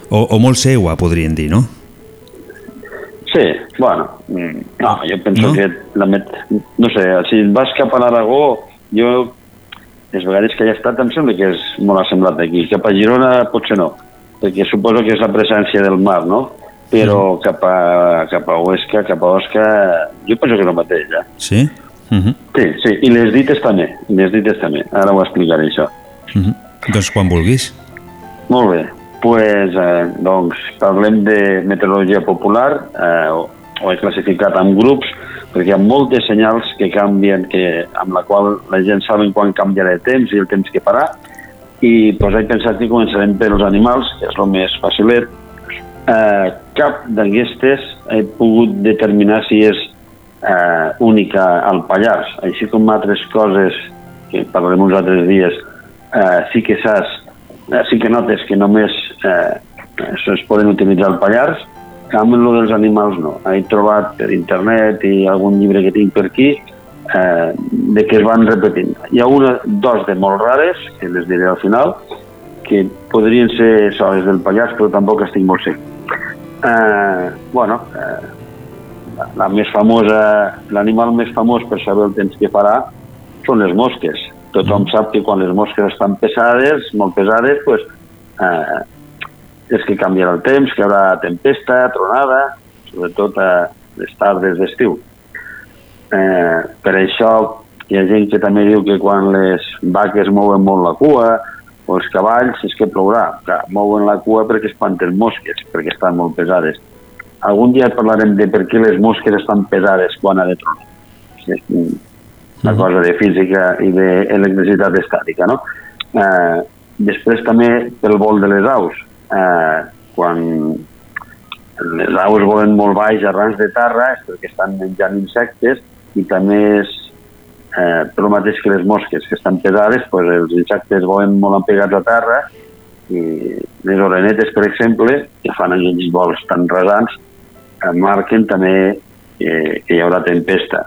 o, o molt seua, podríem dir, no? Sí, bueno, mm, no, jo penso No? que la met... no sé, si vas cap a l'Aragó, jo les vegades que he estat em sembla que és molt assemblat aquí. Cap a Girona potser no, perquè suposo que és la presència del mar, no? Però cap, a, cap a Huesca, cap a Osca, jo penso que és el mateix, ja. Sí? Uh -huh. Sí, sí, i les dites també, les dites també. Ara ho explicaré, això. Uh -huh. Doncs quan vulguis. Molt bé, pues, eh, doncs parlem de meteorologia popular, eh, ho, he classificat en grups, perquè hi ha moltes senyals que canvien, que, amb la qual la gent saben quan canviarà el temps i el temps que farà, i pues, he pensat que començarem pels animals, que és el més facilet. Eh, cap d'aquestes he pogut determinar si és eh, única al Pallars, així com altres coses que parlarem uns altres dies, eh, sí que saps, eh, sí que notes que només eh, es poden utilitzar al Pallars, amb el dels animals no. He trobat per internet i algun llibre que tinc per aquí eh, de que es van repetint. Hi ha una, dos de molt rares, que les diré al final, que podrien ser soles del Pallars, però tampoc estic molt segur. Eh, bueno, eh, la, més famosa, l'animal més famós per saber el temps que farà són les mosques. Tothom sap que quan les mosques estan pesades, molt pesades, pues, eh, és que canviarà el temps, que hi haurà tempesta, tronada, sobretot a les tardes d'estiu. Eh, per això hi ha gent que també diu que quan les vaques mouen molt la cua o els cavalls és que plourà. Clar, mouen la cua perquè espanten mosques, perquè estan molt pesades. Algun dia parlarem de per què les mosques estan pesades quan ha de tronar. És una cosa de física i d'electricitat estàtica, no? Eh, després també pel vol de les aus. Eh, quan les aus volen molt baix arrans de terra és perquè estan menjant insectes i també és eh, el mateix que les mosques que estan pesades, pues els insectes volen molt empegats a terra i les orenetes, per exemple, que fan aquells vols tan rasants, eh, marquen també eh, que hi haurà tempesta.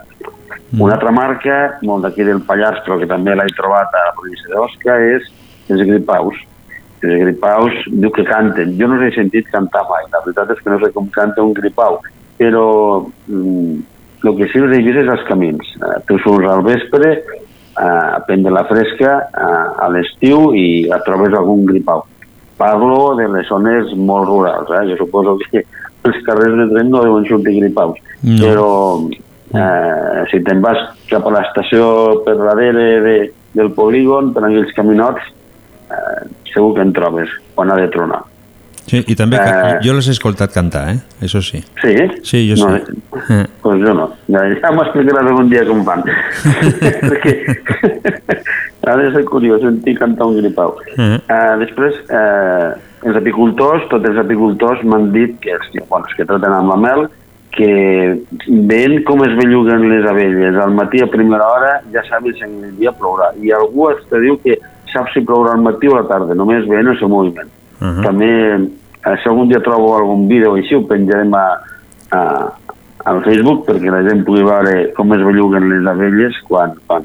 Mm. Una altra marca, molt d'aquí del Pallars, però que també l'he trobat a la província d'Osca, és els gripaus. Els gripaus diu que canten. Jo no els he sentit cantar mai. La veritat és que no sé com canta un gripau, però mm, el que sí els he vist és als camins. Eh, tu surts al vespre eh, a prendre la fresca eh, a l'estiu i et trobes algun gripau. Parlo de les zones molt rurals. Eh? Jo suposo que els carrers de tren no deuen sortir gripaus. No. Però eh, si te'n vas cap a l'estació per darrere de, del polígon, per aquells caminots, eh, segur que en trobes quan ha de tronar. Sí, i també Eh. eh... jo les he escoltat cantar, eh? Això sí. Sí? Sí, jo no, sí. Eh. Pues jo no. Ja, ja m'explicaràs algun dia com fan. Perquè ha de ser curiós sentir cantar un gripau. Eh. Uh, després, uh, els apicultors, tots els apicultors m'han dit que els, que, bueno, els que traten amb la mel, que veient com es belluguen les abelles al matí a primera hora ja saben si en el dia plourà. I algú te diu que sap si plourà al matí o a la tarda, només veient el seu moviment. Uh -huh. També, eh, si algun dia trobo algun vídeo així, ho penjarem a, a, al Facebook perquè la gent pugui veure com es belluguen les abelles quan, quan,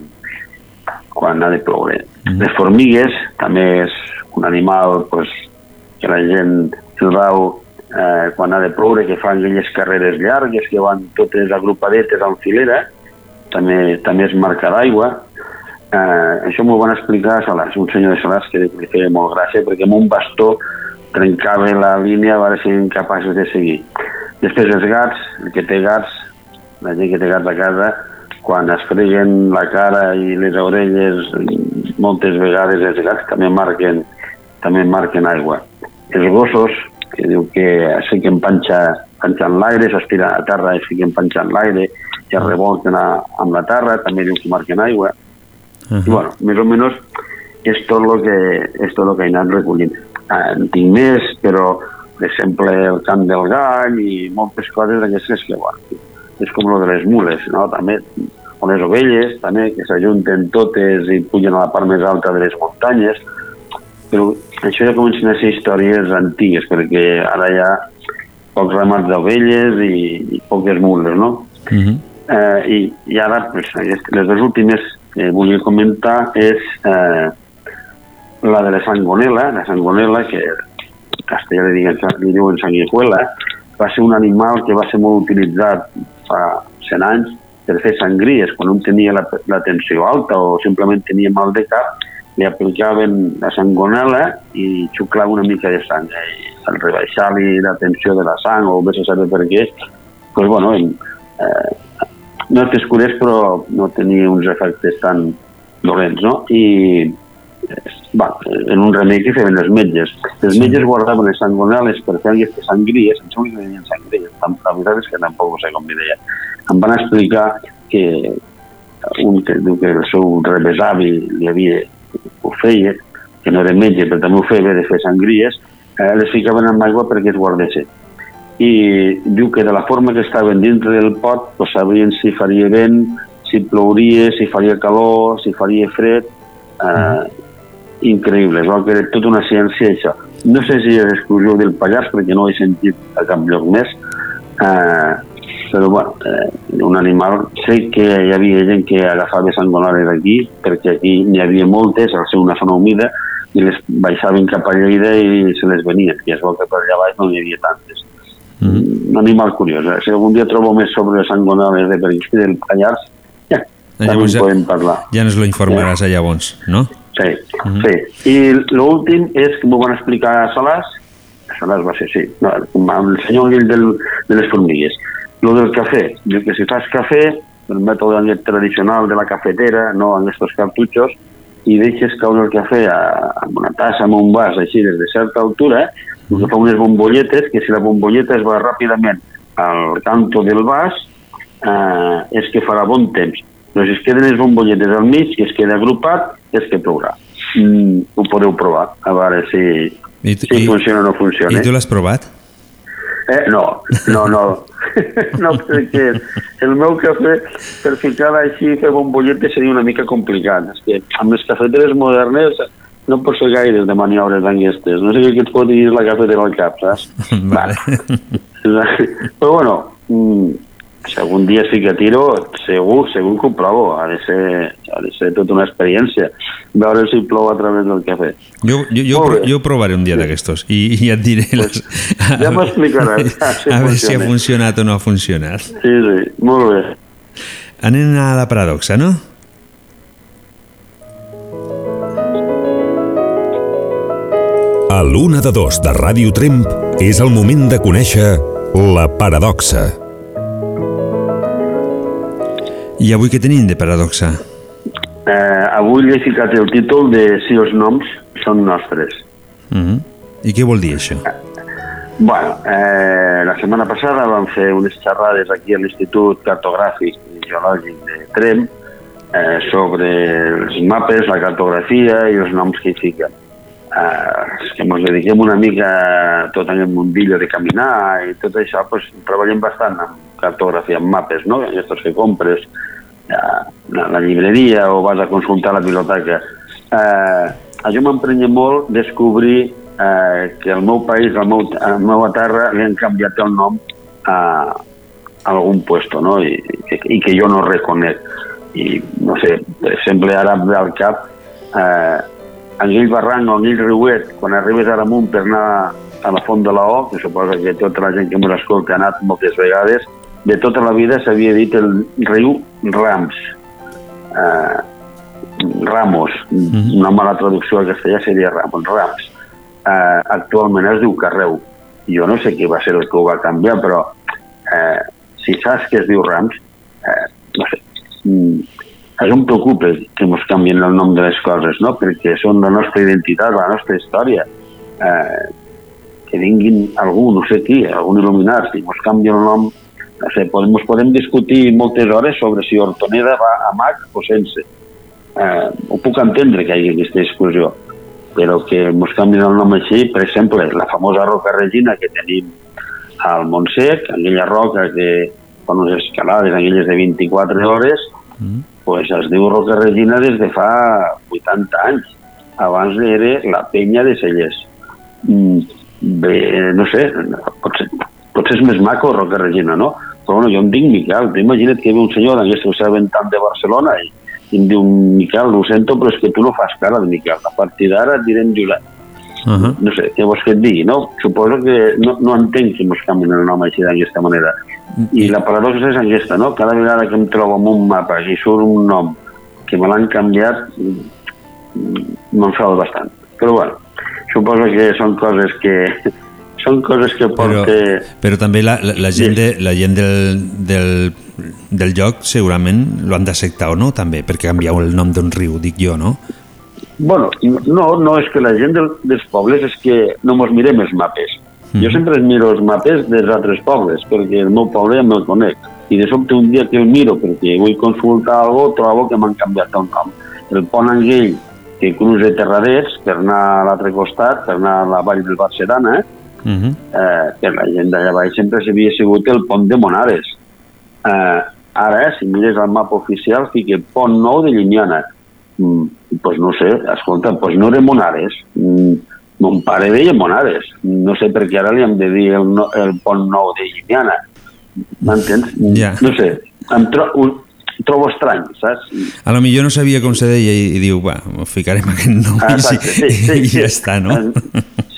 quan ha de ploure. Mm. Les formigues també és un animal pues, que la gent el veu eh, quan ha de ploure, que fan aquelles carreres llargues, que van totes agrupadetes en filera, també, també és marca d'aigua. Eh, això m'ho van explicar a Salàs, un senyor de Salàs que li feia molt gràcia, perquè amb un bastó trencava la línia, va ser incapaços de seguir. Després els gats, el que té gats, la gent que té gats a casa, quan es freguen la cara i les orelles, moltes vegades els gats també marquen, també marquen aigua. Els gossos, que diu que es fiquen panxa, panxant l'aire, s'estira a terra i es fiquen panxant l'aire, i es revolten a, amb la terra, també diu que marquen aigua. Uh -huh. I bueno, més o menys és tot el que, és tot el que he anat recollint. Eh, en tinc més, però per exemple el camp del gall i moltes coses d'aquestes que bueno, és com lo de les mules, no? també o les ovelles, també, que s'ajunten totes i pugen a la part més alta de les muntanyes, però això ja comencen a ser històries antigues, perquè ara hi ha pocs ramats d'ovelles i, i poques mules, no? Uh -huh. Eh, i, I ara, pues, les dues últimes que volia comentar és eh, la de la sangonela, la sangonela, que en castellà li diuen, li diuen sanguijuela, va ser un animal que va ser molt utilitzat fa 100 anys per fer sangries. Quan un tenia la, la tensió alta o simplement tenia mal de cap, li aplicaven la sangonela i xuclava una mica de sang. I al rebaixar-li la tensió de la sang o vés a saber per què, doncs, bueno, eh, no et descobreix però no tenia uns efectes tan dolents, no? I va, en un remei que feien els metges. Els metges guardaven les sangoneles per fer aquestes sangries, em sembla que tenien sangries, Tam- la veritat és que tampoc ho sé com li deia. Em van explicar que un que diu que el seu rebesavi li havia, ho feia, que no era metge, però també ho feia de fer sangries, eh, les ficaven en aigua perquè es guardessin. I diu que de la forma que estaven dintre del pot, pues, sabrien si faria vent, si plouria, si faria calor, si faria fred, eh, increïble, es veu que era tota una ciència això. No sé si és exclusiu del Pallars perquè no ho he sentit a cap lloc més, eh, però bueno, eh, un animal, sé que hi havia gent que agafava sangonades aquí, perquè aquí n'hi havia moltes, al ser una zona humida, i les baixaven cap a Lleida i se les venien, i es veu que per allà baix no n'hi havia tantes. Mm. Un animal curiós, eh? si algun dia trobo més sobre les sangonades de per aquí del Pallars, ja, també en ja- podem parlar. Ja nos lo informaràs a llavors, no? Sí, sí. I l'últim és que m'ho van explicar a Salàs, a Salàs va ser, sí, no, amb el senyor aquell del, de les formigues. Lo del cafè, diu que si fas cafè, el mètode tradicional de la cafetera, no en estos cartutxos, i deixes caure el cafè a, amb una tassa, amb un vas, així, des de certa altura, el que fa unes bombolletes, que si la bombolleta es va ràpidament al canto del vas, eh, és que farà bon temps. Però si es queden les bombolletes al mig i es queda agrupat, és que plourà. Mm, ho podeu provar, a veure si, I, tu- si i- funciona o no funciona. I tu l'has provat? Eh, no, no, no. no, perquè el meu cafè, per ficar així fer bombolletes seria una mica complicat. És que amb les cafeteres modernes no pots fer gaire de maniobres d'aquestes. No sé què et pot dir la cafetera al cap, saps? Vale. Però bueno, mm, si algun dia sí que tiro, segur, segur que ho provo. Ha de ser, ha de ser tota una experiència. Veure si plou a través del cafè. Jo, jo, jo, pro- jo provaré un dia d'aquestos i, i et diré les, Ja m'explicaràs ja, si a veure si ha funciona. funcionat o no ha funcionat. Sí, sí, molt bé. Anem a la paradoxa, no? A l'una de dos de Ràdio Tremp és el moment de conèixer la paradoxa. I avui què tenim de paradoxa? Eh, avui li he ficat el títol de Si els noms són nostres. Uh -huh. I què vol dir això? Bueno, eh, la setmana passada vam fer unes xerrades aquí a l'Institut Cartogràfic i Geològic de Trem eh, sobre els mapes, la cartografia i els noms que hi fiquen. Eh, que ens dediquem una mica tot aquest mundillo de caminar i tot això, pues, treballem bastant amb cartografia, amb mapes, no? Aquests que compres eh, a la llibreria o vas a consultar a la biblioteca. Eh, això m'emprenya molt descobrir eh, que el meu país, el meu, la meva terra, li han canviat el nom a, a algun puesto, no? I, i, i que jo no reconec. I, no sé, exemple, ara ve al cap eh, en aquell barranc o aquell riuet, quan arribes ara amunt per anar a la Font de la O, que suposa que tota la gent que m'ho escolta ha anat moltes vegades, de tota la vida s'havia dit el riu Rams. Eh, Ramos, una mala traducció al castellà seria Ramos, Rams. Eh, actualment es diu Carreu. Jo no sé qui va ser el que ho va canviar, però eh, si saps que es diu Rams, eh, no sé, mm, això em preocupa que ens canvien el nom de les coses, no? perquè són la nostra identitat, la nostra història. Eh, que vinguin algú, no sé qui, algun il·luminat, i ens canvia el nom, no sé, podem, podem discutir moltes hores sobre si Hortoneda va a Mac o sense. Eh, ho puc entendre que hi hagi aquesta discussió, però que ens canvien el nom així, per exemple, la famosa roca Regina que tenim al Montsec, aquella roca que fa unes escalades, aquelles de 24 hores, pues es diu Roca Regina des de fa 80 anys. Abans era la penya de Cellers. Mm, bé, no sé, potser, potser és més maco Roca Regina, no? Però bueno, jo em dic Miquel, tu imagina't que ve un senyor d'aquesta que saben tant de Barcelona i, i em diu, Miquel, ho sento, però és que tu no fas cara de Miquel. A partir d'ara et direm Josep. Uh -huh. no sé, què vols que et digui, no? Suposo que no, no entenc que mos canvien el nom així d'aquesta manera. I la paradoxa és aquesta, no? Cada vegada que em trobo en un mapa i surt un nom que me l'han canviat, m'enfado bastant. Però bueno, suposo que són coses que són coses que Però, porta... però també la, la, la gent, de, la gent del, del, del lloc segurament lo han d'acceptar o no, també, perquè canvieu el nom d'un riu, dic jo, no? Bueno, no, no és que la gent del, dels pobles és que no mos mirem els mapes. Jo Mhm. sempre miro els mapes dels altres pobles, perquè el meu poble ja me'l conec. I de sobte un dia que el miro perquè vull consultar alguna cosa, trobo que m'han canviat el nom. El pont Anguell, que cruza Terradets per anar a l'altre costat, per anar a la vall del Barcelona, eh? Uh -huh. eh, per la gent d'allà baix sempre s'havia sigut el pont de Monares. Eh, ara, si mires el mapa oficial, fica pont nou de Llimiana. Mm, pues no sé, escolta, pues no era Monares. Mm, mon pare deia Monares. No sé per què ara li hem de dir el, no, el pont nou de Llimiana. M'entens? Ja. No sé, em tro un, trobo estrany, saps? A lo millor no sabia com se deia i, i diu, va, ficarem aquest nom Ah, i, sí, sí, i sí. ja està, no?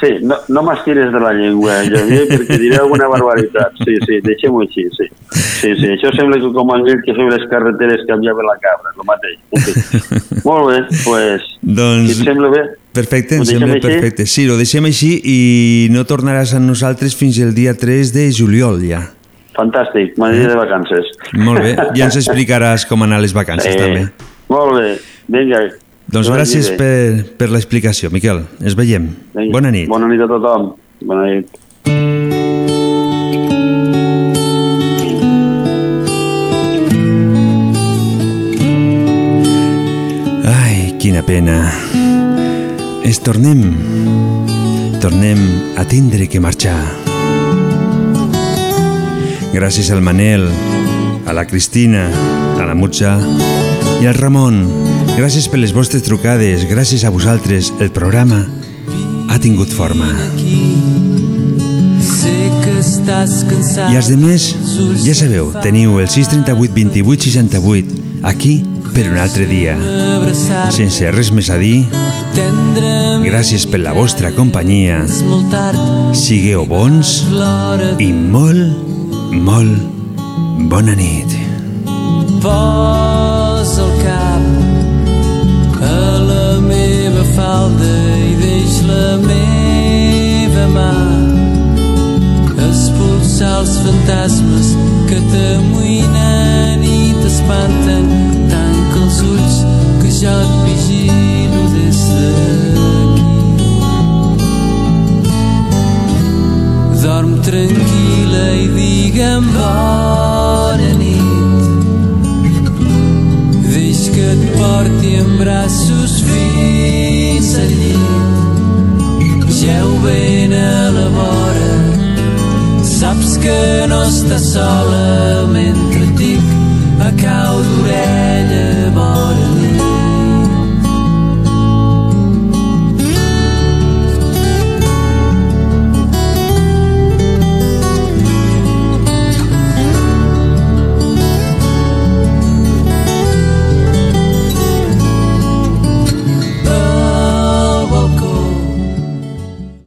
Sí, no, no m'estires de la llengua, Javier, perquè diré alguna barbaritat. Sí, sí, deixem-ho així, sí. Sí, sí, això sembla que com aquell que feia les carreteres canviava la cabra, el mateix. Molt bé, doncs, pues, Doncs, si et sembla bé, Perfecte, em sembla així? perfecte. Sí, ho deixem així i no tornaràs amb nosaltres fins el dia 3 de juliol, ja. fantàstic, m'agradaria de vacances. Molt bé, ja ens explicaràs com anar les vacances, Eh, també. Molt bé, vinga. Doncs que gràcies bé. per, per l'explicació, Miquel. Ens veiem. Vinga, Bona nit. Bona nit a tothom. Bona nit. Ai, quina pena. Es tornem, tornem a tindre que marxar. Gràcies al Manel, a la Cristina, a la Mutxa i al Ramon. Gràcies per les vostres trucades, gràcies a vosaltres, el programa ha tingut forma. I els demés, ja sabeu, teniu el 638 28 68 aquí per un altre dia. Sense res més a dir, gràcies per la vostra companyia. Sigueu bons i molt, molt bona nit. posa falda i deix la meva mà. Expulsar els fantasmes que t'amoïnen i t'espanten tanca els ulls que jo et vigilo des d'aquí. Dorm tranquil·la i digue'm bona nit. Deix que et porti en braços fins al llit. Geu ben a la vora, saps que no estàs sola mentre et dic a cau d'orella